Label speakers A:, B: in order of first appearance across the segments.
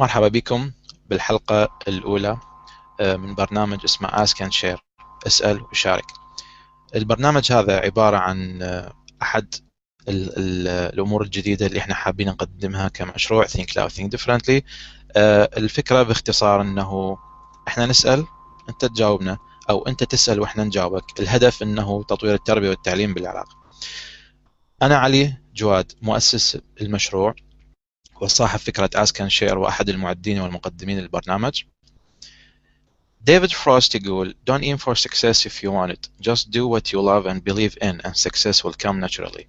A: مرحبا بكم بالحلقة الأولى آه، من برنامج اسمه Ask and Share اسأل وشارك. البرنامج هذا عبارة عن آه، أحد ال ال الأمور الجديدة اللي إحنا حابين نقدمها كمشروع Think Loud Think Differently. آه، الفكرة باختصار أنه إحنا نسأل أنت تجاوبنا أو أنت تسأل وإحنا نجاوبك. الهدف أنه تطوير التربية والتعليم بالعراق. أنا علي جواد مؤسس المشروع. وصاحب فكرة and Share وأحد المعدين والمقدمين للبرنامج. ديفيد فروست يقول Don't aim for success if you want it. Just do what you love and believe in and success will come naturally.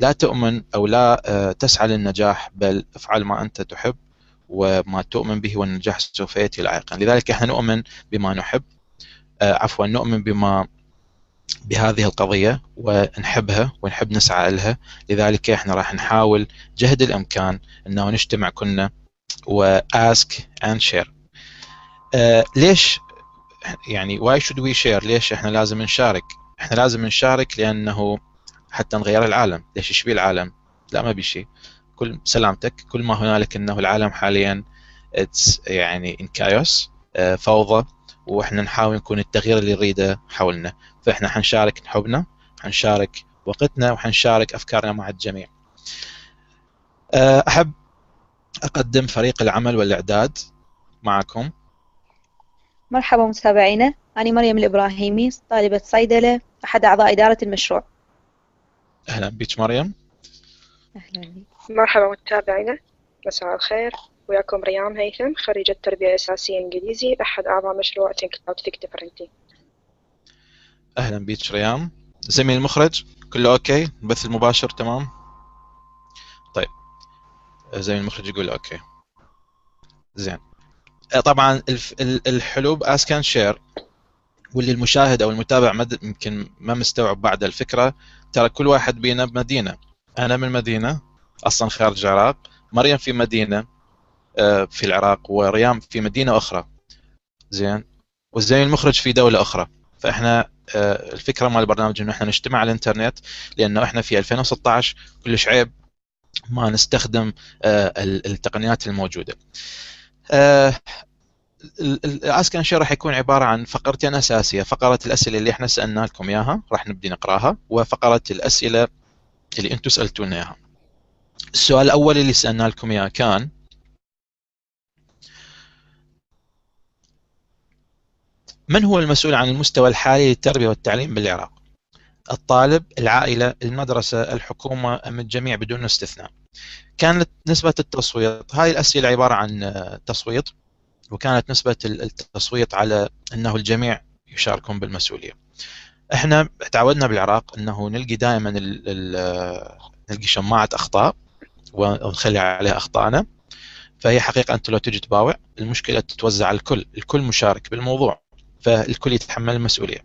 A: لا تؤمن أو لا آه، تسعى للنجاح بل افعل ما أنت تحب وما تؤمن به والنجاح سوف يأتي لاحقا. لذلك إحنا نؤمن بما نحب آه، عفوا نؤمن بما بهذه القضية ونحبها ونحب نسعى لها. لذلك إحنا راح نحاول جهد الأمكان إنه نجتمع كلنا و Ask and Share ليش يعني why should we share ليش إحنا لازم نشارك؟ إحنا لازم نشارك لأنه حتى نغير العالم. ليش؟ إيش العالم؟ لا ما بي شيء. كل سلامتك. كل ما هنالك إنه العالم حاليا يعني in chaos فوضى وإحنا نحاول نكون التغيير اللي نريده حولنا. فإحنا حنشارك حبنا حنشارك وقتنا وحنشارك أفكارنا مع الجميع. أحب أقدم فريق العمل والإعداد معكم.
B: مرحبا متابعينا. أنا مريم الإبراهيمي طالبة صيدلة أحد أعضاء إدارة المشروع.
A: أهلا بك مريم.
B: أهلا بك.
C: مرحبا متابعينا. مساء الخير. وياكم ريام هيثم خريجة تربية أساسية إنجليزي أحد أعضاء مشروع Think Loud Think Differently.
A: أهلا بك ريام. زميل المخرج كله okay؟ البث المباشر تمام؟ طيب. زميل المخرج يقول okay. زين. طبعا الف- ال- الحلو ب Ask and Share واللي المشاهد أو المتابع يمكن ما مستوعب بعد الفكرة. ترى كل واحد بينا بمدينة. أنا من مدينة أصلا خارج العراق. مريم في مدينة آه، في العراق وريام في مدينة أخرى. زين. والزميل المخرج في دولة أخرى. فإحنا آه، الفكرة مال البرنامج إنه إحنا نجتمع على الإنترنت لأنه إحنا في 2016 كلش عيب ما نستخدم آه، ال- التقنيات الموجودة. الأسك إن راح يكون عبارة عن فقرتين أساسية، فقرة الأسئلة اللي إحنا سالنا لكم إياها راح نبدي نقراها، وفقرة الأسئلة اللي أنتم سألتونا إياها. السؤال الأول اللي سالنا لكم إياه كان من هو المسؤول عن المستوى الحالي للتربية والتعليم بالعراق؟ الطالب، العائلة، المدرسة، الحكومة أم الجميع بدون استثناء. كانت نسبة التصويت، هاي الأسئلة عبارة عن تصويت وكانت نسبة التصويت على أنه الجميع يشاركون بالمسؤولية إحنا تعودنا بالعراق أنه نلقي دائما نلقي شماعة أخطاء ونخلي عليها أخطائنا فهي حقيقة أنت لو تجي تباوع المشكلة تتوزع على الكل الكل مشارك بالموضوع فالكل يتحمل المسؤولية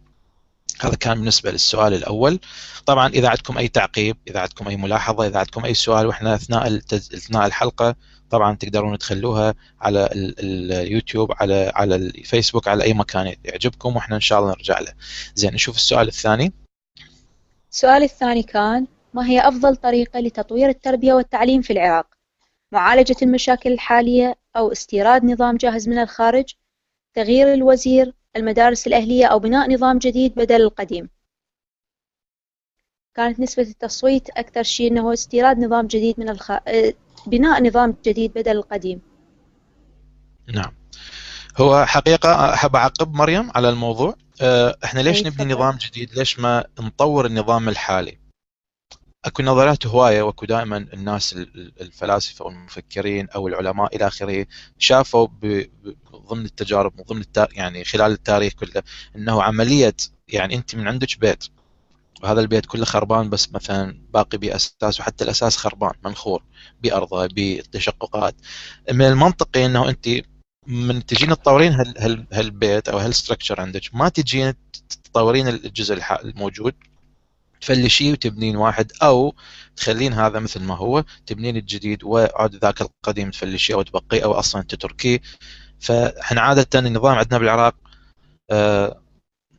A: هذا كان بالنسبة للسؤال الأول طبعا إذا عندكم أي تعقيب إذا عندكم أي ملاحظة إذا عندكم أي سؤال وإحنا أثناء التز... أثناء الحلقة طبعا تقدرون تخلوها على ال- اليوتيوب على على الفيسبوك على أي مكان يعجبكم وإحنا إن شاء الله نرجع له زين نشوف السؤال الثاني
B: السؤال الثاني كان ما هي أفضل طريقة لتطوير التربية والتعليم في العراق؟ معالجة المشاكل الحالية أو استيراد نظام جاهز من الخارج؟ تغيير الوزير؟ المدارس الأهلية أو بناء نظام جديد بدل القديم؟ كانت نسبة التصويت أكثر شيء أنه استيراد نظام جديد من الخ... آه، بناء نظام جديد بدل القديم.
A: نعم. هو حقيقة أحب أعقب مريم على الموضوع. أه، إحنا ليش نبني. نظام جديد؟ ليش ما نطور النظام الحالي؟ أكو نظريات هواية وأكو دائما الناس ال- ال- الفلاسفة والمفكرين أو العلماء إلى آخره شافوا ضمن التجارب وضمن. يعني خلال التاريخ كله إنه عملية يعني أنت من عندك بيت وهذا البيت كله خربان بس مثلا باقي بأساس وحتى الأساس خربان منخور بأرضه بتشققات من المنطقي إنه أنت من تجين تطورين هال هال هالبيت أو هالستركشر عندك ما تجين تطورين الجزء الموجود تفلشيه وتبنين واحد أو تخلين هذا مثل ما هو تبنين الجديد وعاد ذاك القديم تفلشيه أو تبقيه أو أصلا تتركيه. فإحنا عادة النظام عندنا بالعراق آه،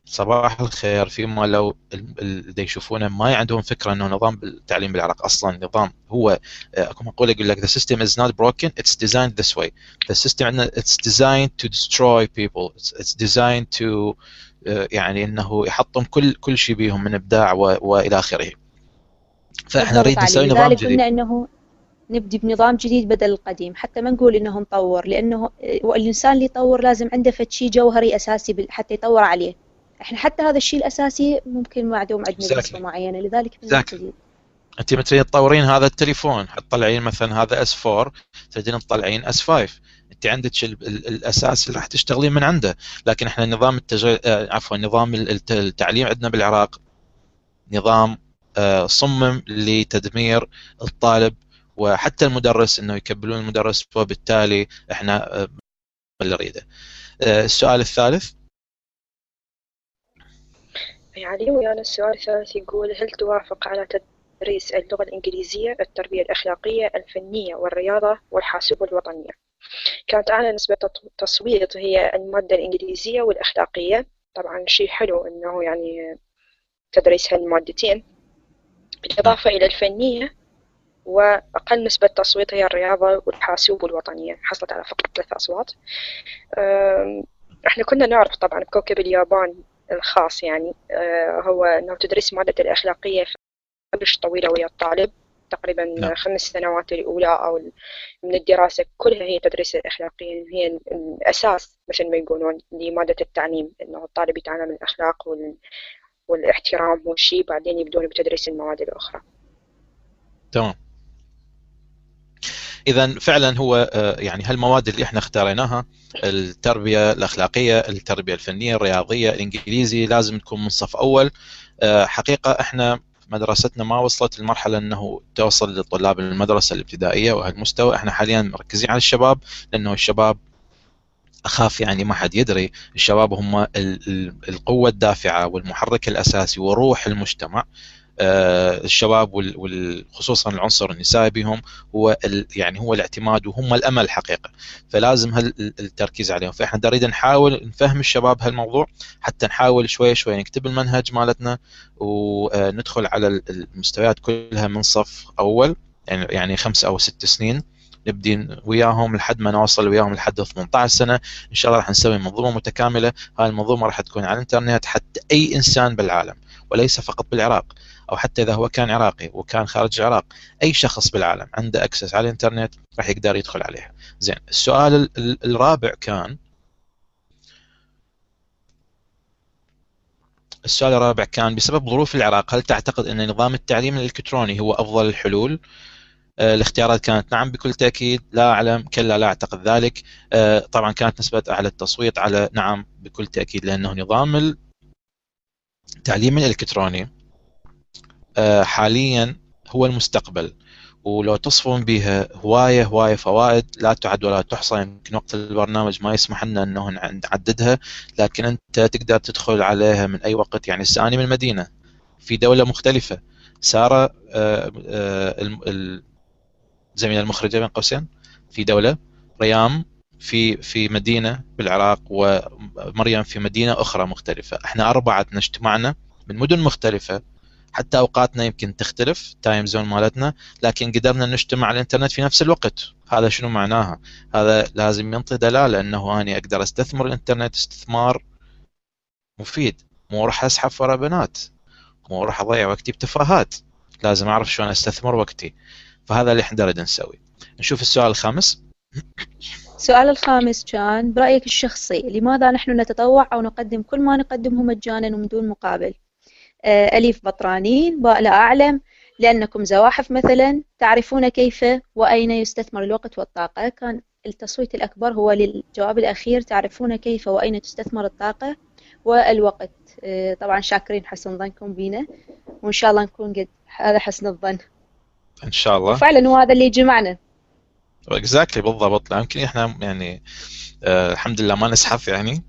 A: صباح الخير فيما لو اللي يشوفونه ما عندهم فكرة إنه نظام التعليم بالعراق أصلا نظام هو اكو مقوله يقول لك the system is not broken it's designed this way. The system it's designed to destroy people it's designed to يعني إنه يحطم كل كل شيء بيهم من إبداع وإلى آخره.
B: فإحنا نريد نسوي نظام جديد. قلنا إنه نبدي بنظام جديد بدل القديم. حتى ما نقول إنه نطور لأنه الانسان اللي يطور لازم عنده فد شيء جوهري أساسي حتى يطور عليه. إحنا حتى هذا الشيء الأساسي ممكن معدوم عندنا بنسبة معينة. لذلك
A: جديد. أنت مثلا تطورين هذا التليفون؟ حتطلعين مثلا هذا S 4 تريدين تطلعين S 5 انت عندك الاساس اللي راح تشتغلين من عنده. لكن إحنا نظام التجر... آه، عفوا نظام التعليم عندنا بالعراق نظام آه، صمم لتدمير الطالب وحتى المدرس انه يكبلون المدرس وبالتالي إحنا آه، اللي نريده. السؤال الثالث.
C: يعني ويانا السؤال الثالث يقول هل توافق على تدريس اللغة الإنجليزية التربية الأخلاقية الفنية والرياضة والحاسوب والوطنية كانت أعلى نسبة تصويت هي المادة الإنجليزية والأخلاقية. طبعا شيء حلو أنه يعني تدريس هالمادتين. بالإضافة إلى الفنية وأقل نسبة تصويت هي الرياضة والحاسوب والوطنية حصلت على فقط ثلاث أصوات. إحنا كنا نعرف طبعا بكوكب اليابان الخاص يعني أه، هو أنه تدريس مادة الأخلاقية كلش طويلة ويا الطالب. تقريبا نعم. خمس سنوات الأولى أو من الدراسة كلها هي تدريس الأخلاقية هي الأساس مثل ما يقولون لمادة التعليم أنه الطالب يتعلم الأخلاق وال... والاحترام والشيء بعدين يبدون بتدريس المواد الأخرى.
A: تمام. اذا فعلا هو آه، يعني هالمواد اللي إحنا اختاريناها التربية الأخلاقية التربية الفنية الرياضية الإنجليزي لازم تكون من صف أول. آه، حقيقة إحنا مدرستنا ما وصلت لمرحلة أنه توصل لطلاب المدرسة الابتدائية وهالمستوى إحنا حاليا مركزين على الشباب لأنه الشباب أخاف يعني ما حد يدري. الشباب هم القوة الدافعة والمحرك الأساسي وروح المجتمع. الشباب وخصوصا العنصر النسائي بهم هو يعني هو الاعتماد وهم الأمل حقيقه فلازم التركيز عليهم. فإحنا نريد نحاول نفهم الشباب هالموضوع حتى نحاول شوي شوي نكتب المنهج مالتنا وندخل على المستويات كلها من صف أول يعني يعني خمس أو ست سنين نبدي وياهم لحد ما نوصل وياهم لحد 18 سنة. إن شاء الله راح نسوي منظومة متكاملة. هاي المنظومة راح تكون على الإنترنت حتى أي إنسان بالعالم. وليس فقط بالعراق أو حتى إذا هو كان عراقي وكان خارج العراق أي شخص بالعالم عنده اكسس على الإنترنت راح يقدر يدخل عليها زين السؤال الرابع كان السؤال الرابع كان بسبب ظروف العراق هل تعتقد أن نظام التعليم الإلكتروني هو أفضل الحلول؟ آه، الاختيارات كانت نعم بكل تأكيد لا أعلم كلا لا أعتقد ذلك آه، طبعا كانت نسبة أعلى التصويت على نعم بكل تأكيد لأنه نظام التعليم الإلكتروني آه، حاليا هو المستقبل ولو تصفون بها هواية هواية فوائد لا تعد ولا تحصى يمكن وقت البرنامج ما يسمح لنا إنه نعددها لكن أنت تقدر تدخل عليها من أي وقت يعني الساني من المدينة في دولة مختلفة. سارة زميل المخرجة بين قوسين في دولة ريام في في مدينة بالعراق ومريم في مدينة أخرى مختلفة. إحنا أربعة اجتمعنا من مدن مختلفة. حتى أوقاتنا يمكن تختلف time zone مالتنا لكن قدرنا نجتمع على الإنترنت في نفس الوقت. هذا شنو معناها؟ هذا لازم ينطي دلالة إنه أني أقدر أستثمر الإنترنت استثمار مفيد. مو راح أسحب ورا بنات مو راح أضيع وقتي بتفاهات. لازم أعرف شلون أستثمر وقتي. فهذا اللي إحنا نريد نسوي. نشوف السؤال الخامس.
B: السؤال الخامس كان برأيك الشخصي لماذا نحن نتطوع أو نقدم كل ما نقدمه مجانا ومن دون مقابل؟ آه، أليف بطرانين باء لا أعلم لأنكم زواحف مثلا تعرفون كيف وأين يستثمر الوقت والطاقة؟ كان التصويت الأكبر هو للجواب الأخير تعرفون كيف وأين تستثمر الطاقة والوقت؟ آه، طبعا شاكرين حسن ظنكم بينا وإن شاء الله نكون قد هذا حسن الظن.
A: إن شاء الله.
B: فعلا هو هذا اللي جمعنا.
A: اكزاكتلي بالضبط. يمكن إحنا يعني آه الحمد لله ما نزحف يعني.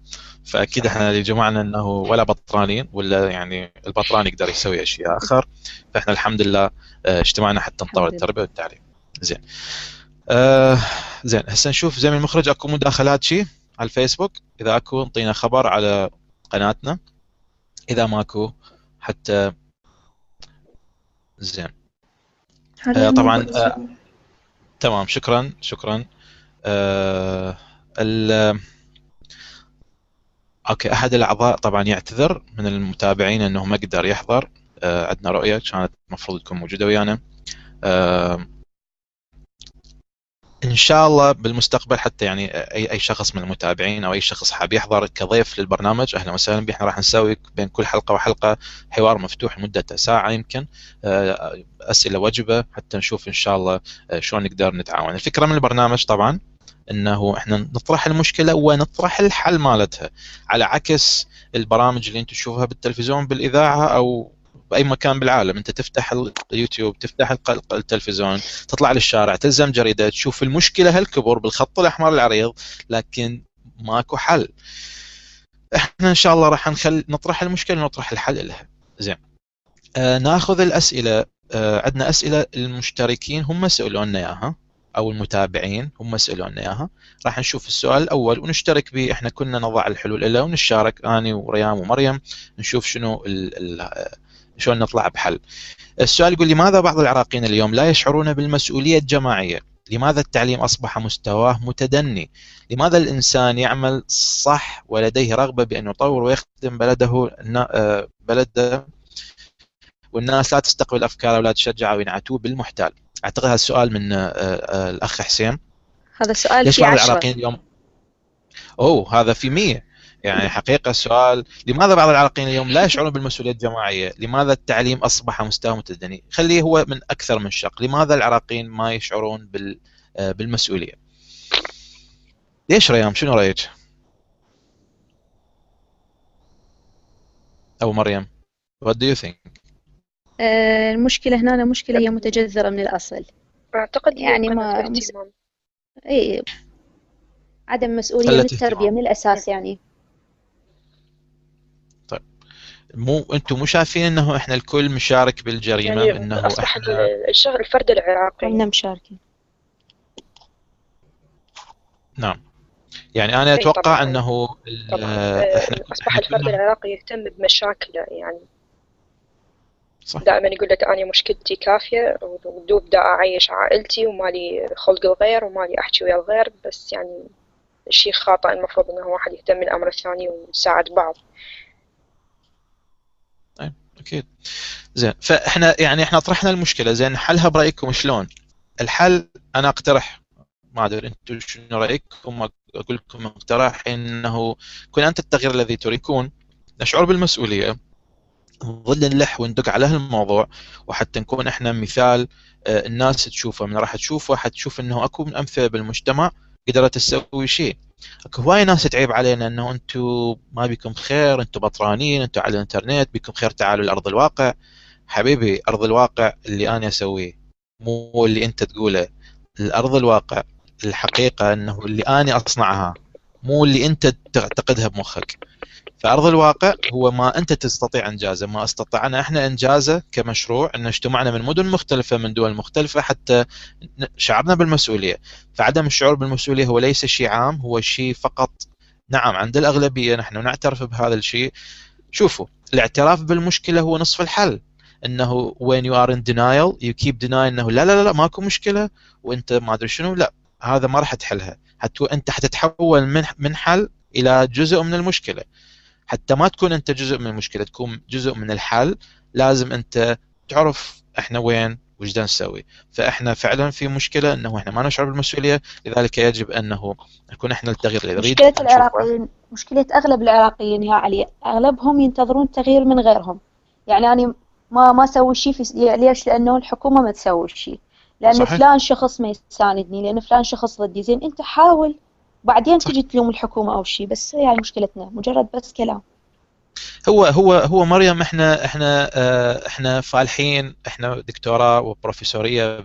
A: فأكيد إحنا اللي جمعنا إنه ولا بطرانين ولا يعني البطران يقدر يسوي أشياء آخر. فإحنا الحمد لله آه، اجتمعنا حتى نطور التربية والتعليم. زين. آه زين. هسه نشوف زي المخرج أكو مداخلات شيء على الفيسبوك. إذا أكو انطينا خبر على قناتنا. إذا ماكو حتى زين. آه، طبعاً،. آه، تمام شكرا شكرا. آه ال أوكي أحد الأعضاء طبعا يعتذر من المتابعين إنه ما قدر يحضر. آه عندنا رؤية كانت المفروض تكون موجودة ويانا. آه إن شاء الله بالمستقبل حتى يعني أي أي شخص من المتابعين أو أي شخص حاب يحضر كضيف للبرنامج أهلا وسهلا به إحنا راح نسوي بين كل حلقة وحلقة حوار مفتوح مدته ساعة يمكن آه، أسئلة وجبة حتى نشوف إن شاء الله آه، شلون نقدر نتعاون. الفكرة من البرنامج طبعا إنه إحنا نطرح المشكلة ونطرح الحل مالتها على عكس البرامج اللي أنتم تشوفها بالتلفزيون بالإذاعة أو بأي مكان بالعالم. أنت تفتح اليوتيوب تفتح التلفزيون تطلع للشارع تلزم جريدة تشوف المشكلة هالكبر بالخط الأحمر العريض لكن ماكو حل. إحنا إن شاء الله راح نخل نطرح المشكلة ونطرح الحل لها. زين. آه ناخذ الأسئلة. آه عندنا أسئلة المشتركين هم سألونا إياها أو المتابعين هم سألونا إياها. راح نشوف السؤال الأول ونشترك به. إحنا كنا نضع الحلول له ونشارك آني وريام ومريم نشوف شنو ال ال شلون نطلع بحل. السؤال يقول لماذا بعض العراقيين اليوم لا يشعرون بالمسؤولية الجماعية؟ لماذا التعليم أصبح مستواه متدني؟ لماذا الإنسان يعمل صح ولديه رغبة بأن يطور ويخدم بلده النا- بلده؟ والناس لا تستقبل أفكاره ولا تشجعه وينعتوه بالمحتال. أعتقد هذا السؤال من آه، آه، الأخ حسين.
B: هذا سؤال
A: ليش
B: في
A: بعض العراقيين اليوم؟ أوه هذا في 100 يعني حقيقة السؤال لماذا بعض العراقيين اليوم لا يشعرون بالمسؤولية الجماعية؟ لماذا التعليم أصبح مستوى متدني؟ خليه هو من أكثر من شق، لماذا العراقيين ما يشعرون بال آه، بالمسؤولية؟ ليش ريام شنو رأيك؟ أو مريم what do you think؟
B: آه، المشكلة هنا مشكلة هي متجذرة من الأصل
C: أعتقد هي
B: يعني ما- أي عدم مسؤولية
A: قلة
B: من التربية
A: اهتمام.
B: من الأساس يعني
A: مو أنتم مو شايفين انه إحنا الكل مشارك بالجريمة
C: يعني
A: انه
C: أصبح
A: إحنا
C: الشغل الفرد العراقي.
B: كنا مشاركين.
A: نعم. يعني
C: أنا
A: أتوقع
C: طبعاً.
A: إنه
C: طبعا. إحنا أصبح
A: إحنا
C: الفرد
A: كنا-
C: العراقي يهتم بمشاكله يعني.
A: صح.
C: دائما يقول لك أنا مشكلتي كافية ودوب دا أعيش عائلتي ومالي خلق الغير ومالي أحكي ويا الغير بس يعني شيء خاطئ المفروض إنه واحد يهتم بالأمر الثاني ونساعد بعض.
A: أكيد زين. فإحنا يعني إحنا طرحنا المشكلة. زين حلها برأيكم شلون؟ الحل أنا أقترح ما أدري أنتم شنو رأيكم؟ أقول لكم اقتراح إنه كن أنت التغيير الذي تريد كون نشعر بالمسؤولية. نظل نلح وندق على هالموضوع. وحتى نكون إحنا مثال آه، الناس تشوفه. من راح تشوفه حتشوف إنه أكو من امثله بالمجتمع قدرت تسوي شيء. أكو هواي ناس تعيب علينا إنه أنتم ما بيكم خير أنتم بطرانين أنتم على الإنترنت بيكم خير تعالوا لأرض الواقع. حبيبي أرض الواقع اللي أنا أسويه مو اللي أنت تقوله. الأرض الواقع الحقيقة إنه اللي أنا أصنعها مو اللي أنت تعتقدها بمخك. فأرض الواقع هو ما أنت تستطيع إنجازه ما استطعنا إحنا إنجازه كمشروع إن اجتمعنا من مدن مختلفة من دول مختلفة حتى شعرنا بالمسؤولية. فعدم الشعور بالمسؤولية هو ليس شيء عام هو شيء فقط. نعم عند الأغلبية نحن نعترف بهذا الشيء. شوفوا الاعتراف بالمشكلة هو نصف الحل. إنه when you are in denial you keep denying إنه لا لا لا ماكو مشكلة. وأنت ما أدري شنو لا هذا ما راح تحلها. حتى أنت حتتحول من من حل إلى جزء من المشكلة. حتى ما تكون أنت جزء من المشكلة تكون جزء من الحل. لازم أنت تعرف إحنا وين وش نسوي. فإحنا فعلا في مشكلة إنه إحنا ما نشعر بالمسؤولية. لذلك يجب انه نكون إحنا التغيير اللي نريد
B: مشكلة
A: نشوفه.
B: العراقيين مشكلة أغلب العراقيين يا علي أغلبهم ينتظرون التغيير من غيرهم. يعني أنا ما ما أسوي شيء في ليش؟ لأنه الحكومة ما تسوي شيء لأن
A: صحيح.
B: فلان شخص ما يساندني لأن فلان شخص ضدي. زين أنت حاول بعدين
A: صح.
B: تجي تلوم الحكومة أو شيء بس هي يعني مشكلتنا مجرد بس كلام
A: هو هو هو مريم إحنا إحنا آه إحنا فالحين إحنا دكتوراه وبروفيسورية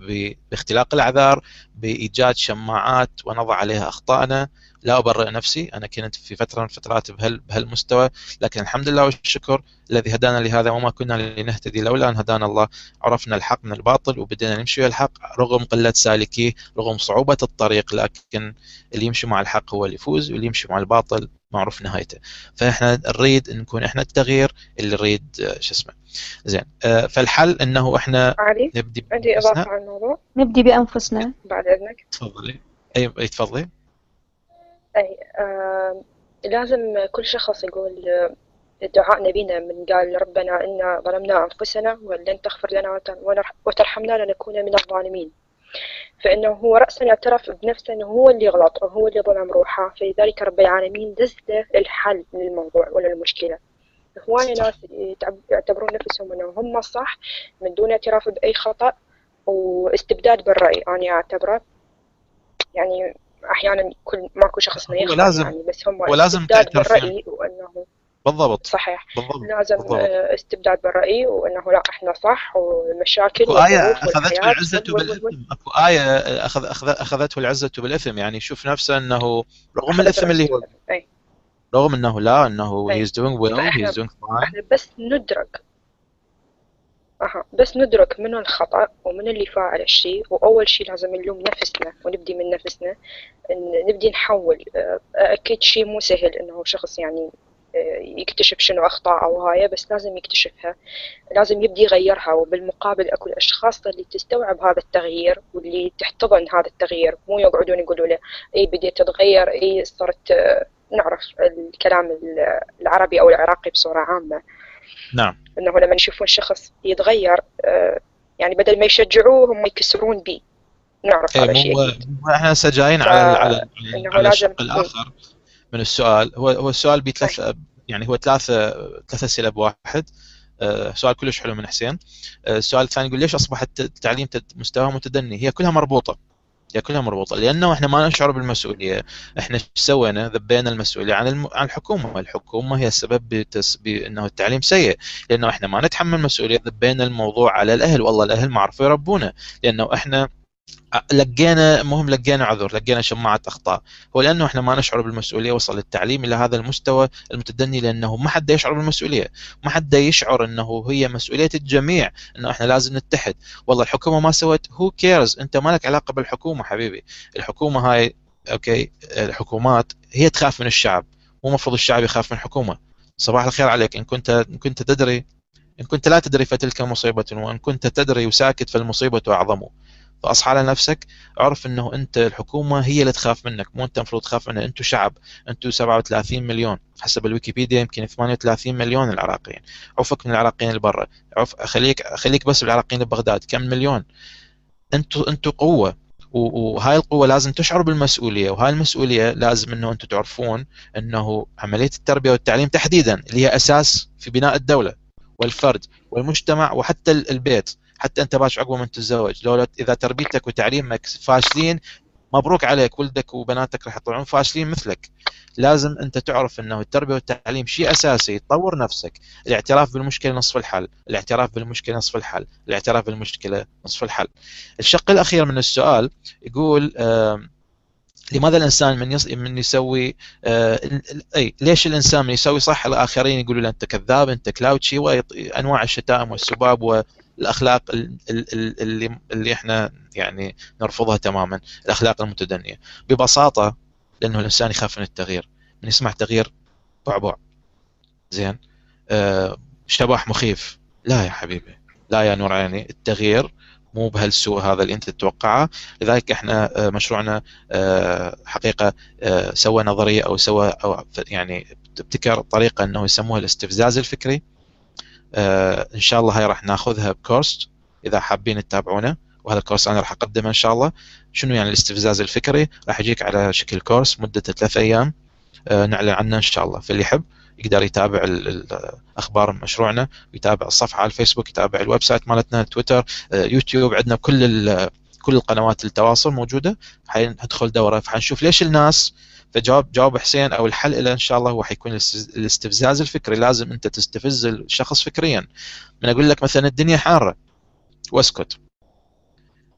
A: باختلاق الأعذار بإيجاد شماعات ونضع عليها أخطائنا. لا أبرئ نفسي أنا كنت في فترة من الفترات بهال بهالمستوى لكن الحمد لله والشكر الذي هدانا لهذا وما كنا لنهتدي لولا أن هدانا الله. عرفنا الحق من الباطل وبدينا نمشي ويا الحق رغم قلة سالكيه رغم صعوبة الطريق لكن اللي يمشي مع الحق هو اللي يفوز واللي يمشي مع الباطل معروف نهايته. فإحنا نريد نكون إحنا التغيير اللي نريد آه، شو اسمه. زين آه، فالحل إنه إحنا
C: علي
A: نبدي
C: عندي. إضافة على الموضوع.
B: نبدي بأنفسنا.
C: بعد إذنك.
A: تفضلي. أي أي تفضلي.
C: أي آه لازم كل شخص يقول آه، دعاء نبينا من قال ربنا إنا ظلمنا أنفسنا ولن تغفر لنا وترحمنا لنكون من الظالمين. فإنه هو رأسا اعترف بنفسه إنه هو اللي غلط أو هو اللي ظلم روحه. فلذلك رب العالمين دز له الحل للموضوع ولا المشكلة. هواية
A: صح.
C: ناس يعتبرون نفسهم إنهم هم الصح من دون اعتراف بأي خطأ واستبداد بالرأي. أنا أعتبره يعني أحيانا كل ماكو شخص ما
A: لازم-
C: يعني بس هم
A: هو لازم
C: استبداد
A: تعترف
C: بالرأي وأنه
A: بالضبط.
C: صحيح.
A: بالضبط.
C: لازم
A: بالضبط.
C: آه، استبداد بالرأي وأنه لا إحنا صح والمشاكل
A: أكو آية أخذته العزة بالإثم أكو آية أخذ أخذ أخذته العزة بالإثم يعني يشوف نفسه أنه رغم الإثم اللي هو.
C: أي.
A: رغم أنه لا أنه he's doing well
C: فإحنا-
A: he's doing fine.
C: إحنا بس ندرك. أها بس ندرك من الخطأ ومن اللي فاعل الشيء. وأول شيء لازم نلوم نفسنا ونبدي من نفسنا. نبدي نحول آه، أكيد شيء مو سهل إنه شخص يعني آه، يكتشف شنو أخطاء أو هاي بس لازم يكتشفها. لازم يبدي يغيرها وبالمقابل أكو الأشخاص اللي تستوعب هذا التغيير واللي تحتضن هذا التغيير. مو يقعدون يقولوا له إي بديت تتغير إي صرت آه، نعرف الكلام العربي أو العراقي بصورة عامة.
A: نعم.
C: إنه لما يشوفون شخص يتغير آه، يعني بدل ما يشجعوه هم يكسرون بيه نعرف هذا
A: إيه
C: الشيء أكيد.
A: مو إحنا هسه جايين على على على الشق الآخر. من السؤال هو هو السؤال بثلاث يعني هو ثلاثة ثلاث أسئلة بواحد. آه، سؤال كلش حلو من حسين. آه، السؤال الثاني يقول ليش اصبح الت- التعليم مستواه متدني؟ هي كلها مربوطة. هي كلها مربوطة. لأنه إحنا ما نشعر بالمسؤولية. إحنا إيش سوينا؟ ذبينا المسؤولية عن الم... عن الحكومة. الحكومة هي السبب بتس... بانه التعليم سيء. لأنه إحنا ما نتحمل مسؤولية ذبينا الموضوع على الأهل. والله الأهل ما عرفوا يربونا. لأنه إحنا لقينا مهم لقينا عذر لقينا شماعة أخطاء. هو لأنه إحنا ما نشعر بالمسؤولية وصل التعليم إلى هذا المستوى المتدني لأنه ما حد يشعر بالمسؤولية. ما حد يشعر إنه هي مسؤولية الجميع إنه إحنا لازم نتحد. والله الحكومة ما سوت who cares أنت ما لك علاقة بالحكومة حبيبي. الحكومة هاي okay الحكومات هي تخاف من الشعب. مو المفروض الشعب يخاف من الحكومة صباح الخير عليك. إن كنت إن كنت تدري إن كنت لا تدري فتلك مصيبة وإن كنت تدري وساكت فالمصيبة أعظم. فأصحى على نفسك اعرف إنه أنت الحكومة هي اللي تخاف منك مو أنت المفروض تخاف منها أنتم شعب أنتم 37 مليون. حسب الويكيبيديا يمكن 38 مليون العراقيين. عفك من العراقيين اللي برا. خليك خليك بس بالعراقيين ببغداد كم مليون؟ أنتم أنتم قوة. وهاي القوة لازم تشعروا بالمسؤولية. وهاي المسؤولية لازم إنه أنتم تعرفون إنه عملية التربية والتعليم تحديدا اللي هي أساس في بناء الدولة والفرد والمجتمع وحتى ال- البيت. حتى أنت باش عقب ما تتزوج. لو إذا تربيتك وتعليمك فاشلين مبروك عليك. ولدك وبناتك راح يطلعون فاشلين مثلك. لازم أنت تعرف إنه التربية والتعليم شيء أساسي. تطور نفسك. الاعتراف بالمشكلة نصف الحل. الاعتراف بالمشكلة نصف الحل. الاعتراف بالمشكلة نصف الحل. الشق الأخير من السؤال يقول آم، لماذا الإنسان من يص... من يسوي آه... أي ليش الإنسان من يسوي صح؟ الآخرين يقولوا له أنت كذاب أنت كلاوتشي وانواع الشتائم والسباب والاخلاق ال- ال- ال- اللي اللي إحنا يعني نرفضها تماما الأخلاق المتدنية. ببساطة لأنه الإنسان يخاف من التغيير من يسمع تغيير بعبع. زين؟ آه... شبح مخيف. لا يا حبيبي لا يا نور عيني التغيير مو بهالسوء هذا اللي أنت تتوقعه. لذلك إحنا آه، مشروعنا آه، حقيقة آه، سوى نظرية أو سوى أو يعني ابتكر طريقة إنه يسموها الاستفزاز الفكري. إن شاء الله هاي راح ناخذها بكورس إذا حابين تتابعونه وهذا الكورس أنا راح أقدمه إن شاء الله. شنو يعني الاستفزاز الفكري؟ راح يجيك على شكل كورس مدته ثلاث أيام آه، نعلن عنه إن شاء الله. فاللي يحب يقدر يتابع أخبار مشروعنا ويتابع الصفحة على الفيسبوك يتابع ال website مالتنا تويتر آه، يوتيوب عندنا كل كل القنوات التواصل موجودة. حندخل دورة فحنشوف ليش الناس فجواب جواب حسين أو الحل له إن شاء الله هو حيكون الاستفزاز الفكري. لازم أنت تستفز الشخص فكريا. من أقول لك مثلا الدنيا حارة واسكت.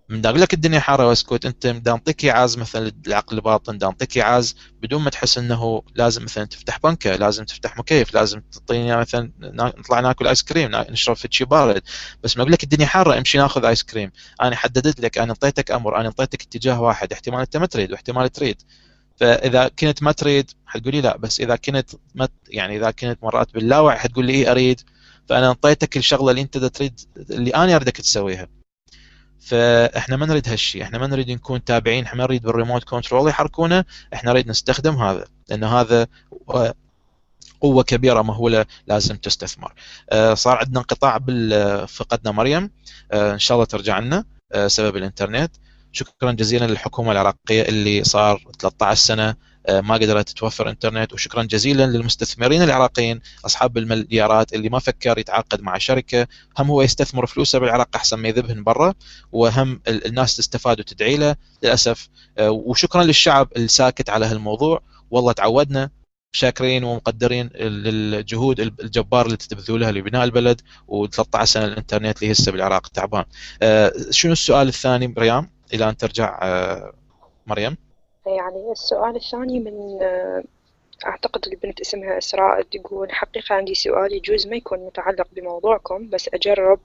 A: من أقول لك الدنيا حارة واسكت. أنت دا انطيك ايعاز مثلا العقل الباطن دا انطيك ايعاز بدون ما تحس إنه لازم مثلا تفتح بنكة لازم تفتح مكيف لازم تعطيني مثلا نطلع ناكل آيس كريم نشرب في شي بارد. بس ما أقول لك الدنيا حارة امشي ناخذ آيس كريم. أنا حددت لك أنا انطيتك أمر أنا انطيتك اتجاه واحد. احتمال أنت ما تريد واحتمال تريد. فإذا كنت ما تريد حتقولي لا بس إذا كنت ما يعني إذا كنت مرات باللاوعي حتقول لي إيه أريد. فأنا أنطيتك الشغلة اللي أنت تريد اللي أنا أريدك تسويها. فإحنا ما نريد هالشيء إحنا ما نريد نكون تابعين إحنا ما نريد بال remote control يحركونه إحنا نريد نستخدم هذا لأن هذا قوة كبيرة مهولة لازم تستثمر. آه، صار عندنا انقطاع فقدنا مريم. آه، إن شاء الله ترجع لنا آه، سبب الإنترنت. شكرا جزيلا للحكومة العراقية اللي صار 13 سنة آه، ما قدرت توفر إنترنت وشكرا جزيلا للمستثمرين العراقيين أصحاب المليارات اللي ما فكر يتعاقد مع شركة هم هو يستثمر فلوسه بالعراق أحسن ما يذبهن برا وهم الناس تستفاد وتدعي له للأسف. آه، وشكرا للشعب الساكت على هالموضوع. والله تعودنا شاكرين ومقدرين للجهود الجبار اللي تبذلها لبناء البلد و13 سنة الإنترنت اللي هسه بالعراق تعبان. آه، شنو السؤال الثاني ريان إلى أن ترجع مريم؟
C: يعني السؤال الثاني من آه، أعتقد البنت اسمها إسراء تقول حقيقة عندي سؤال يجوز ما يكون متعلق بموضوعكم بس أجرب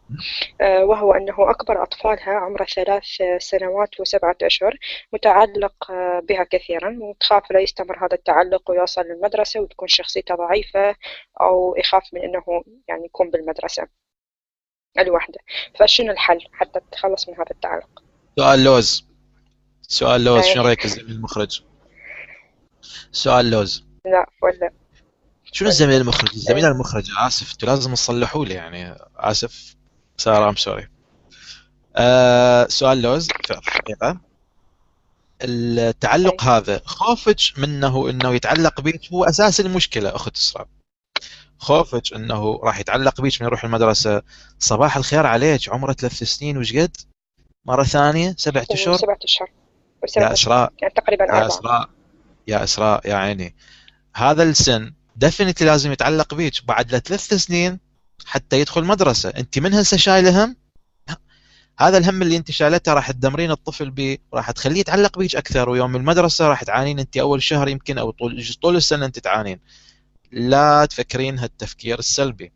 C: آه، وهو أنه أكبر أطفالها عمره ثلاث سنوات وسبعة أشهر متعلق آه، بها كثيرا وتخاف لا يستمر هذا التعلق ويوصل للمدرسة وتكون شخصيته ضعيفة أو يخاف من أنه يعني يكون بالمدرسة الوحدة فشنو الحل حتى تتخلص من هذا التعلق
A: سؤال لوز. سؤال لوز شنو رأيك الزميل المخرج؟ سؤال لوز.
C: لا ولا.
A: شنو الزميل المخرج؟ الزميل المخرج آسف أنتوا لازم تصلحوا لي يعني. آسف سارة I'm sorry آه سؤال لوز. في الحقيقة التعلق هذا خوفك منه إنه يتعلق بيك هو أساس المشكلة أخت إسراء. خوفك إنه راح يتعلق بيك من يروح المدرسة. صباح الخير عليك عمره ثلاث سنين وش قد؟ مرة ثانية سبعة أشهر؟
C: سبعة أشهر.
A: يا إسراء
C: يعني تقريبا
A: يا إسراء يا إسراء يا عيني. هذا السن definitely لازم يتعلق بيك. بعد ثلاث سنين حتى يدخل مدرسة. أنت من هسه شايله هم؟ هذا الهم اللي أنت شايلته راح تدمرين الطفل به راح تخليه يتعلق بيك أكثر. ويوم المدرسة راح تعانين أنت أول شهر يمكن أو طول طول السنة أنت تعانين. لا تفكرين هالتفكير السلبي.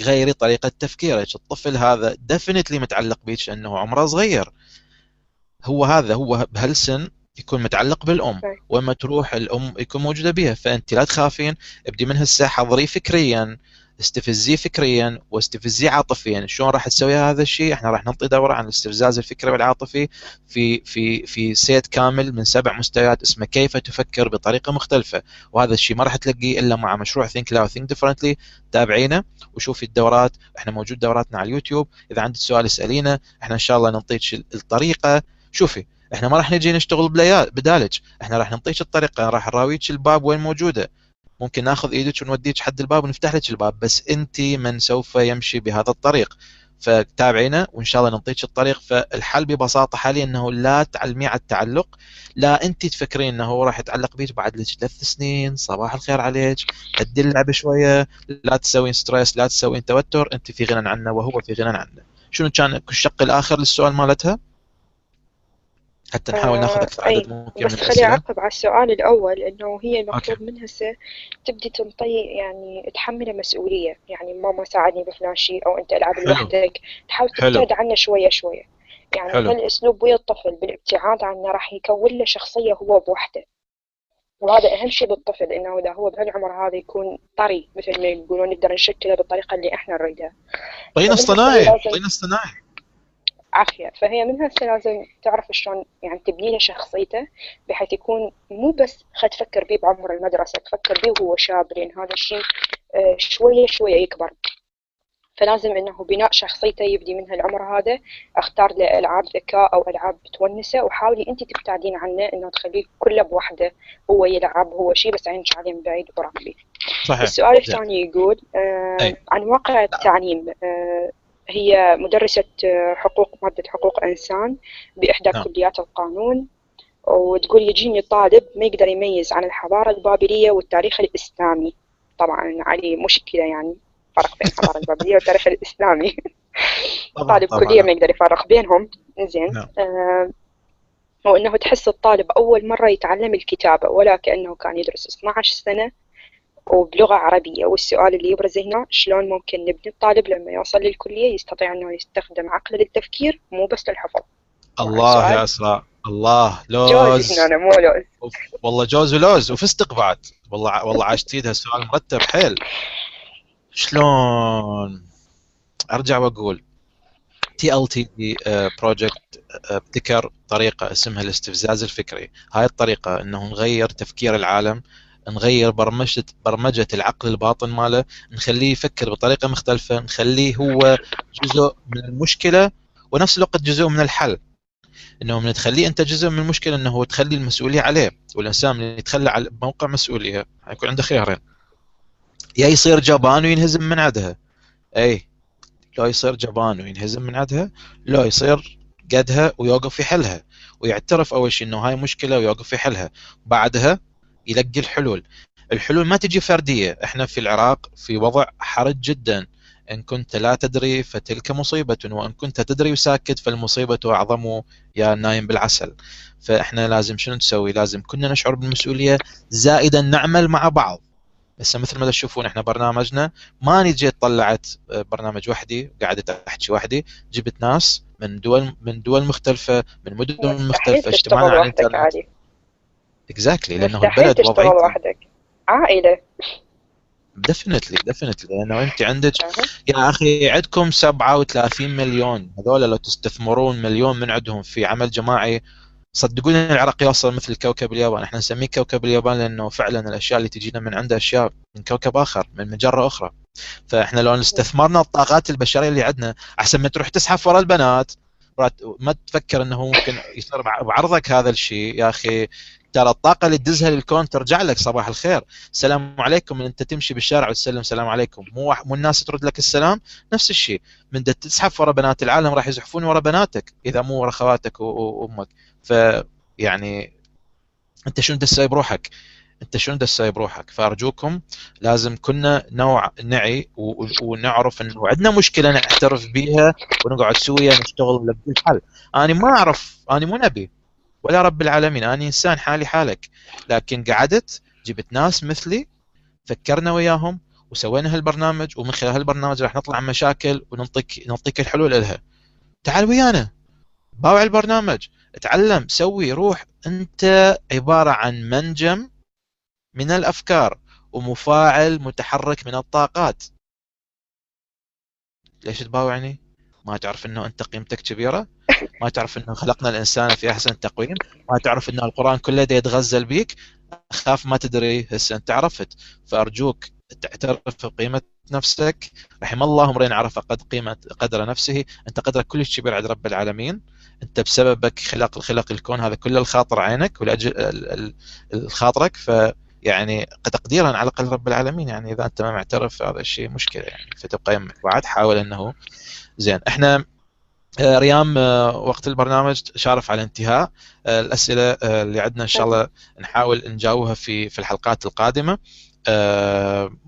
A: غيري طريقة تفكيرك الطفل هذا دفنتلي متعلق بيك لأنه عمره صغير. هو هذا هو بهالسن يكون متعلق بالأم. وما تروح الأم يكون موجودة بها فأنت لا تخافين ابدي من هسه حضريه فكريا. استفزيه فكريا واستفزيه عاطفيا. شلون راح تسوي هذا الشيء؟ إحنا راح نعطي دورة عن الاستفزاز الفكري والعاطفي في في في set كامل من سبع مستويات اسمه كيف تفكر بطريقة مختلفة. وهذا الشيء ما راح تلاقيه إلا مع مشروع Think Loud Think Differently تابعينا وشوفي الدورات. إحنا موجود دوراتنا على اليوتيوب. إذا عندك سؤال اسالينا إحنا إن شاء الله نعطيك الطريقة. شوفي إحنا ما راح نجي نشتغل بدالج. إحنا راح نعطيك الطريقة. راح نراويك الباب وين موجودة. ممكن ناخذ إيدك ونوديك حد الباب ونفتح لك الباب بس انت من سوف يمشي بهذا الطريق. فتابعينا وإن شاء الله نعطيك الطريق. فالحل ببساطة حاليا إنه لا تعلمي على التعلق. لا أنت تفكرين إنه راح يتعلق بيك بعد لك ثلاث سنين. صباح الخير عليك. هدي اللعبة شوية. لا تسوين stress لا تسوين توتر. أنت في غنى عنه وهو في غنى عنه. شنو كان الشق الآخر للسؤال مالتها؟ حتى نحاول ناخذ
C: آه،
A: أكثر عدد ممكن
C: بس خلي أعقب على السؤال الأول إنه هي المفروض من هسه تبدي تنطي يعني تحمله مسؤولية. يعني ماما ساعدني بفلان شيء أو أنت ألعب لوحدك. تحاول تبتعد عنه شوية شوية. يعني حلو. هالأسلوب ويا الطفل بالابتعاد عنه راح يكون له شخصية هو بوحده. وهذا أهم شيء بالطفل إنه إذا هو بهالعمر هذا يكون طري مثل ما يقولون نقدر نشكله بالطريقة اللي إحنا نريدها.
A: طين اصطناعي طين اصطناعي
C: عافية. فهي من هسه لازم تعرف شلون يعني تبني له شخصيته بحيث يكون مو بس خد تفكر بيه بعمر المدرسة تفكر بيه وهو شاب لأن هذا الشيء آه، شوية شوية يكبر. فلازم إنه بناء شخصيته يبدي من هالعمر هذا. أختار له ألعاب ذكاء أو ألعاب تونسة وحاولي أنت تبتعدين عنه إنه تخليه كله بوحده هو يلعب هو شيء بس عينك عليه من بعيد وراقبيه. صحيح. السؤال الثاني يقول آه عن واقع التعليم آه هي مدرسة حقوق مادة حقوق إنسان بإحدى نعم. كليات القانون. وتقول يجيني طالب ما يقدر يميز عن الحضارة البابلية والتاريخ الإسلامي. طبعا علي مشكلة يعني فرق بين الحضارة البابلية والتاريخ الإسلامي. طالب كلية ما يقدر يفرق بينهم. زين. نعم. آه وأنه تحس الطالب أول مرة يتعلم الكتابة ولا كأنه كان يدرس 12 سنة وبلغة عربية والسؤال اللي يبرز هنا شلون ممكن نبني الطالب لما يوصل للكلية يستطيع أنه يستخدم عقله للتفكير مو بس للحفظ.
A: الله؟ يا اسراء الله
C: جوز
A: لوز
C: هنا أنا مو لوز.
A: أوف، والله جوز ولوز وفستق بعد والله والله عاشتيدها السؤال مرتب حيل. شلون؟ أرجع وأقول. TLT project ابتكر طريقة اسمها الاستفزاز الفكري. هاي الطريقة إنه نغير تفكير العالم نغير برمجه برمجة العقل الباطن ماله نخليه يفكر بطريقة مختلفة نخليه هو جزء من المشكلة ونفس الوقت جزء من الحل. إنه من تخليه أنت جزء من المشكلة إنه تخلي المسؤولية عليه والإنسان من يتخلى على موقع مسؤولية. حيكون عنده خيارين. يا يصير جبان وينهزم من عندها اي لو يصير جبان وينهزم من عندها لو يصير قدها ويوقف يحلها ويعترف أول شيء إنه هاي مشكلة ويوقف يحلها بعدها يلقي الحلول. الحلول ما تجي فردية. إحنا في العراق في وضع حرج جدا. إن كنت لا تدري فتلك مصيبة وإن كنت تدري وساكت فالمصيبة أعظم يا نايم بالعسل. فإحنا لازم شنو نسوي؟ لازم كنا نشعر بالمسؤولية زائدا نعمل مع بعض. هسه مثل ما تشوفون إحنا برنامجنا ما نجي طلعت برنامج وحدي قعدت احكي وحدي. جبت ناس من دول من دول مختلفة من مدن مختلفة
C: تشتغل
A: اجتماعنا على
C: الإنترنت.
A: exactly لأنه
C: مستحيل
A: البلد
C: تشتغل وحدك عائلة.
A: definitely definitely لأنه أنت عندك. يا أخي عندكم 37 مليون. هذول لو تستثمرون مليون من عندهم في عمل جماعي صدقوني العراق يوصل مثل كوكب اليابان. إحنا نسميه كوكب اليابان لأنه فعلا الأشياء اللي تجينا من عنده أشياء من كوكب آخر من مجرة أخرى. فإحنا لو استثمرنا الطاقات البشرية اللي عندنا أحسن ما تروح تزحف ورا البنات. ما تفكر إنه ممكن يصير بعرضك هذا الشيء. يا أخي ترى الطاقة اللي تدزها للكون ترجع لك صباح الخير. السلام عليكم أنت تمشي بالشارع وتسلم السلام عليكم. مو. مو الناس ترد لك السلام؟ نفس الشيء. من تزحف ورا بنات العالم راح يزحفون ورا بناتك إذا مو ورا خواتك وأمك. ف يعني أنت شنو تسوي بروحك؟ أنت شنو تسوي بروحك؟ فأرجوكم لازم كنا نوع نعي. ونعرف انه عندنا مشكلة نعترف بيها ونقعد سويا نشتغل ونلاقي الحل أنا ما أعرف أنا مو نبي. ولا رب العالمين أنا إنسان حالي حالك. لكن قعدت جبت ناس مثلي فكرنا وياهم وسوينا هالبرنامج ومن خلال هالبرنامج راح نطلع عن مشاكل ونعطيك نعطيك الحلول لها تعال ويانا. باوع البرنامج. اتعلم سوي روح. أنت عبارة عن منجم من الأفكار ومفاعل متحرك من الطاقات. ليش تباوعني؟ ما تعرف إنه أنت قيمتك كبيرة ما تعرف إنه خلقنا الإنسان في أحسن تقويم ما تعرف انه القرآن كله يتغزل بيك خاف ما تدري هسه أنت عرفت. فأرجوك تعترف بقيمة نفسك. رحم الله امرئ عرف قد قيمة قدر نفسه. أنت قدرك كلش كبير عند رب العالمين. أنت بسببك خلق خلق الكون هذا كله الخاطر عينك ولاجل خاطرك. ف يعني تقديرا على الأقل رب العالمين. يعني إذا أنت ما معترف هذا الشيء مشكلة يعني. فتبقى بعد. حاول إنه زين إحنا ريام وقت البرنامج شارف على انتهاء. الأسئلة اللي عندنا إن شاء الله نحاول نجاوبها في في الحلقات القادمة.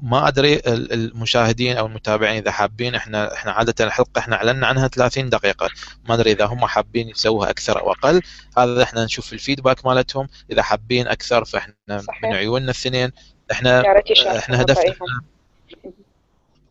A: ما أدري المشاهدين أو المتابعين إذا حابين إحنا إحنا عادة الحلقة إحنا أعلنا عنها 30 دقيقة. ما أدري إذا هم حابين يسووها أكثر أو أقل. هذا إحنا نشوف الفيدباك مالتهم. إذا حابين أكثر فإحنا صحيح. من عيوننا الاثنين إحنا إحنا هدفنا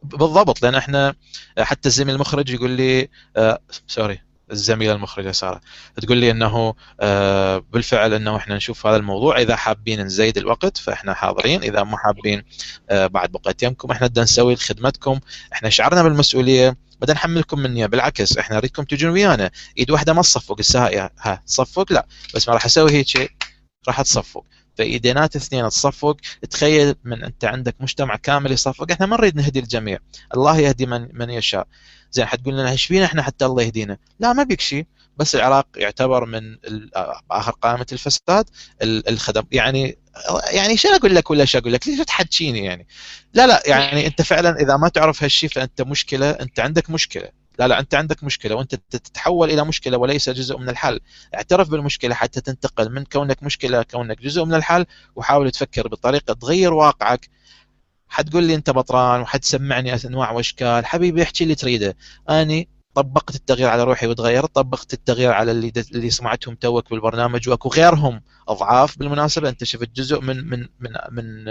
A: بالضبط لأن إحنا حتى الزميل المخرج يقول لي آه سوري الزميلة المخرجة سارة تقول لي إنه آه بالفعل إنه إحنا نشوف هذا الموضوع إذا حابين نزيد الوقت فإحنا حاضرين إذا ما حابين آه بعد بقيت يمكم إحنا بدنا نسوي لخدمتكم إحنا شعرنا بالمسؤولية بدنا نحملكم منها بالعكس إحنا نريدكم تجون ويانا. إيد واحدة ما تصفق الساعة ها تصفق؟ لا بس ما راح أسوي هيك راح تصفق. فايدينات اثنين تصفق تخيل من أنت عندك مجتمع كامل يصفق. إحنا ما نريد نهدي الجميع. الله يهدي من من يشاء. زين حتقول لنا إيش فينا إحنا حتى الله يهدينا؟ لا ما بيك شيء. بس العراق يعتبر من آخر قائمة الفساد الخدم. يعني يعني شو أقول لك ولا شو أقول لك؟ ليش تحكيني يعني؟ لا لا يعني أنت فعلا إذا ما تعرف هالشيء فأنت مشكلة أنت عندك مشكلة. لا لا أنت عندك مشكلة وأنت تتحول إلى مشكلة وليس جزء من الحل اعترف بالمشكلة حتى تنتقل من كونك مشكلة كونك جزء من الحل وحاول تفكر بطريقة تغير واقعك. حتقول لي أنت بطران وحتسمعني أنواع وأشكال. حبيبي احكي اللي تريده. أني طبقت التغيير على روحي وتغيرت طبقت التغيير على اللي اللي سمعتهم توك بالبرنامج وأكو غيرهم أضعاف بالمناسبة. أنت شفت جزء من من من من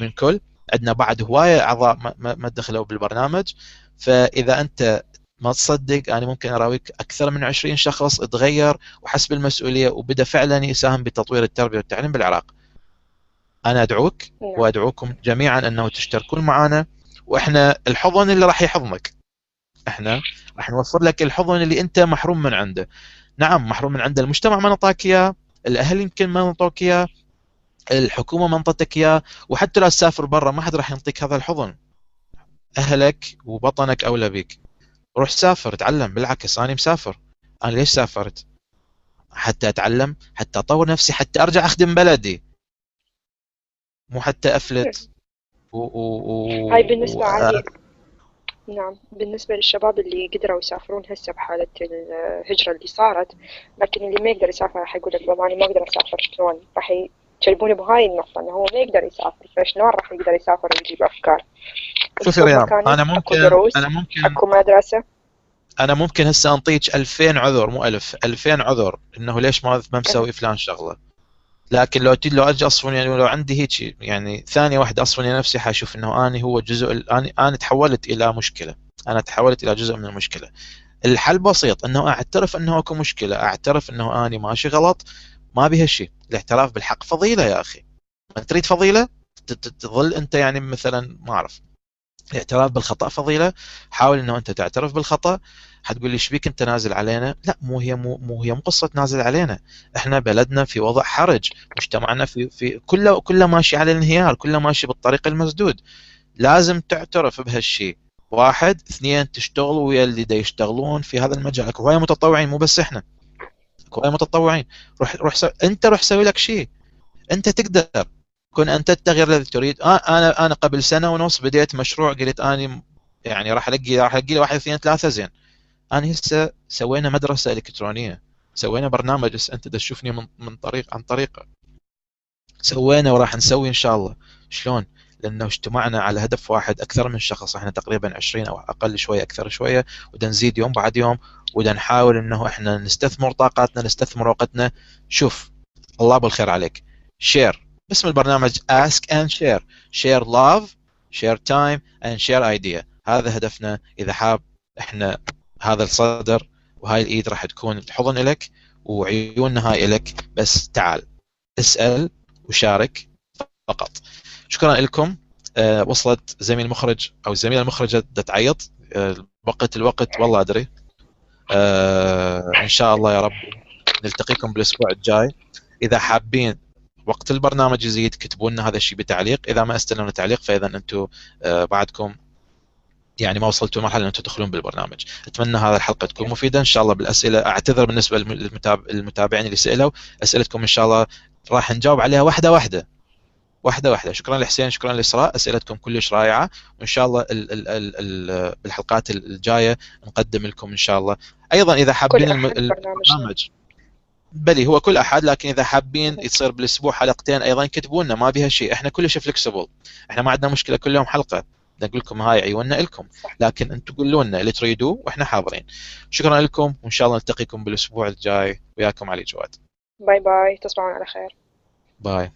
A: من كل. عندنا بعد هواية أعضاء ما, ما دخلوا بالبرنامج. فإذا أنت ما تصدق أنا ممكن أراويك أكثر من 20 شخص تغير وحسب المسؤوليه وبدأ فعلا يساهم بتطوير التربية والتعليم بالعراق. أنا أدعوك
C: نعم.
A: وأدعوكم جميعا أنه تشتركون معنا وإحنا الحضن اللي راح يحضنك. إحنا راح نوفر لك الحضن اللي أنت محروم من عنده. نعم محروم من عنده المجتمع ما نعطاك اياه، الأهل يمكن ما نعطوك اياه، الحكومة ما انطتك اياه، وحتى لو تسافر برا ما حد راح يعطيك هذا الحضن. أهلك وبطنك أولى بك. روح سافر تعلم بالعكس أنا مسافر. أنا ليش سافرت؟ حتى أتعلم، حتى أطور نفسي، حتى أرجع أخدم بلدي. مو حتى أفلت و... و... و...
C: هاي بالنسبة
A: و...
C: عادي نعم بالنسبة للشباب اللي قدروا يسافرون هسه بحالة الهجرة اللي صارت لكن اللي ما يقدر يسافر راح يقول لك بابا أنا ما أقدر أسافر شلون راح يجربونه بهاي النقطة إنه هو ما يقدر يسافر فشلون راح يقدر يسافر ويجيب أفكار؟
A: شوفي
C: مكان، أنا
A: ممكن
C: دروس
A: أنا ممكن
C: أكو مدرسة.
A: أنا ممكن هسه أنطيك 2000 عذر مو 1000 2000 عذر إنه ليش ما ما مسوي فلان شغلة. لكن لو لو أجي أصفن يعني لو عندي هيك يعني ثانية واحدة أصفن نفسي حاشوف إنه اني هو جزء أنا أنا تحولت إلى مشكلة. أنا تحولت إلى جزء من المشكلة. الحل بسيط إنه أعترف إنه أكو مشكلة أعترف إنه اني ماشي غلط ما بها شيء الاعتراف بالحق. فضيلة يا أخي ما تريد فضيلة؟ تظل أنت يعني مثلا ما أعرف الاعتراف بالخطأ؟ فضيلة حاول إنه أنت تعترف بالخطأ. حتقول لي إيش بيك أنت نازل علينا؟ لا مو هي مو, مو هي مو قصه نازل علينا. إحنا بلدنا في وضع حرج مجتمعنا في في كله كله ماشي على الانهيار كله ماشي بالطريق المسدود. لازم تعترف بهالشيء. واحد اثنين تشتغلوا ويا اللي دا يشتغلون في هذا المجال. أكو هواي متطوعين مو بس إحنا. هواي متطوعين. روح روح سو... انت روح سوي لك شيء. انت تقدر. كن انت التغيير الذي تريد. آه أنا أنا قبل سنة ونص بديت مشروع قلت أني يعني راح الاقي راح الاقي لي واحد اثنين ثلاثة زين. أنا هسه سوينا مدرسة إلكترونية. سوينا برنامج هسه أنت تشوفني من من طريق عن طريقه سوينا وراح نسوي إن شاء الله. شلون؟ لأنه اجتمعنا على هدف واحد أكثر من شخص. إحنا تقريبا 20 أو أقل شوية أكثر شوية. ودا نزيد يوم بعد يوم. ودا نحاول إنه إحنا نستثمر طاقاتنا نستثمر وقتنا شوف الله بالخير عليك. شير اسم البرنامج ask and share. Share love share time and share idea. هذا هدفنا. إذا حاب إحنا هذا الصدر وهاي الإيد راح تكون الحضن لك وعيوننا هاي لك بس تعال اسأل وشارك فقط. شكرا لكم. أه وصلت زميل المخرج أو الزميله المخرجه بدها تعيط أه وقت الوقت والله أدري. أه إن شاء الله يا رب نلتقيكم بالأسبوع الجاي. إذا حابين وقت البرنامج يزيد كتبوا لنا هذا الشيء بتعليق. إذا ما استلمنا تعليق فإذا أنتم أه بعدكم يعني ما وصلتوا لمرحله ان أنتم تدخلون بالبرنامج. أتمنى هذه الحلقة تكون مفيدة. إن شاء الله بالأسئلة أعتذر بالنسبة للمتابعين اللي سألوا. أسئلتكم إن شاء الله راح نجاوب عليها واحدة واحدة. واحدة واحدة. شكرا لحسين شكرا لإسراء. أسئلتكم كلش رائعة. وإن شاء الله ال ال ال ال بالحلقات الجاية نقدم لكم إن شاء الله. أيضا إذا حابين البرنامج. بلي هو كل أحد لكن إذا حابين يصير بالأسبوع حلقتين أيضا كتبوا لنا ما بها شيء. إحنا كلش فلكسبل إحنا ما عندنا مشكلة كل يوم حلقة. نقول لكم هاي عيوننا لكم لكن أنتم قولوا لنا اللي تريدوه وإحنا حاضرين. شكرا لكم. وإن شاء الله نلتقيكم بالأسبوع الجاي. وياكم علي جواد.
C: bye bye. تصبحون على خير.
A: باي.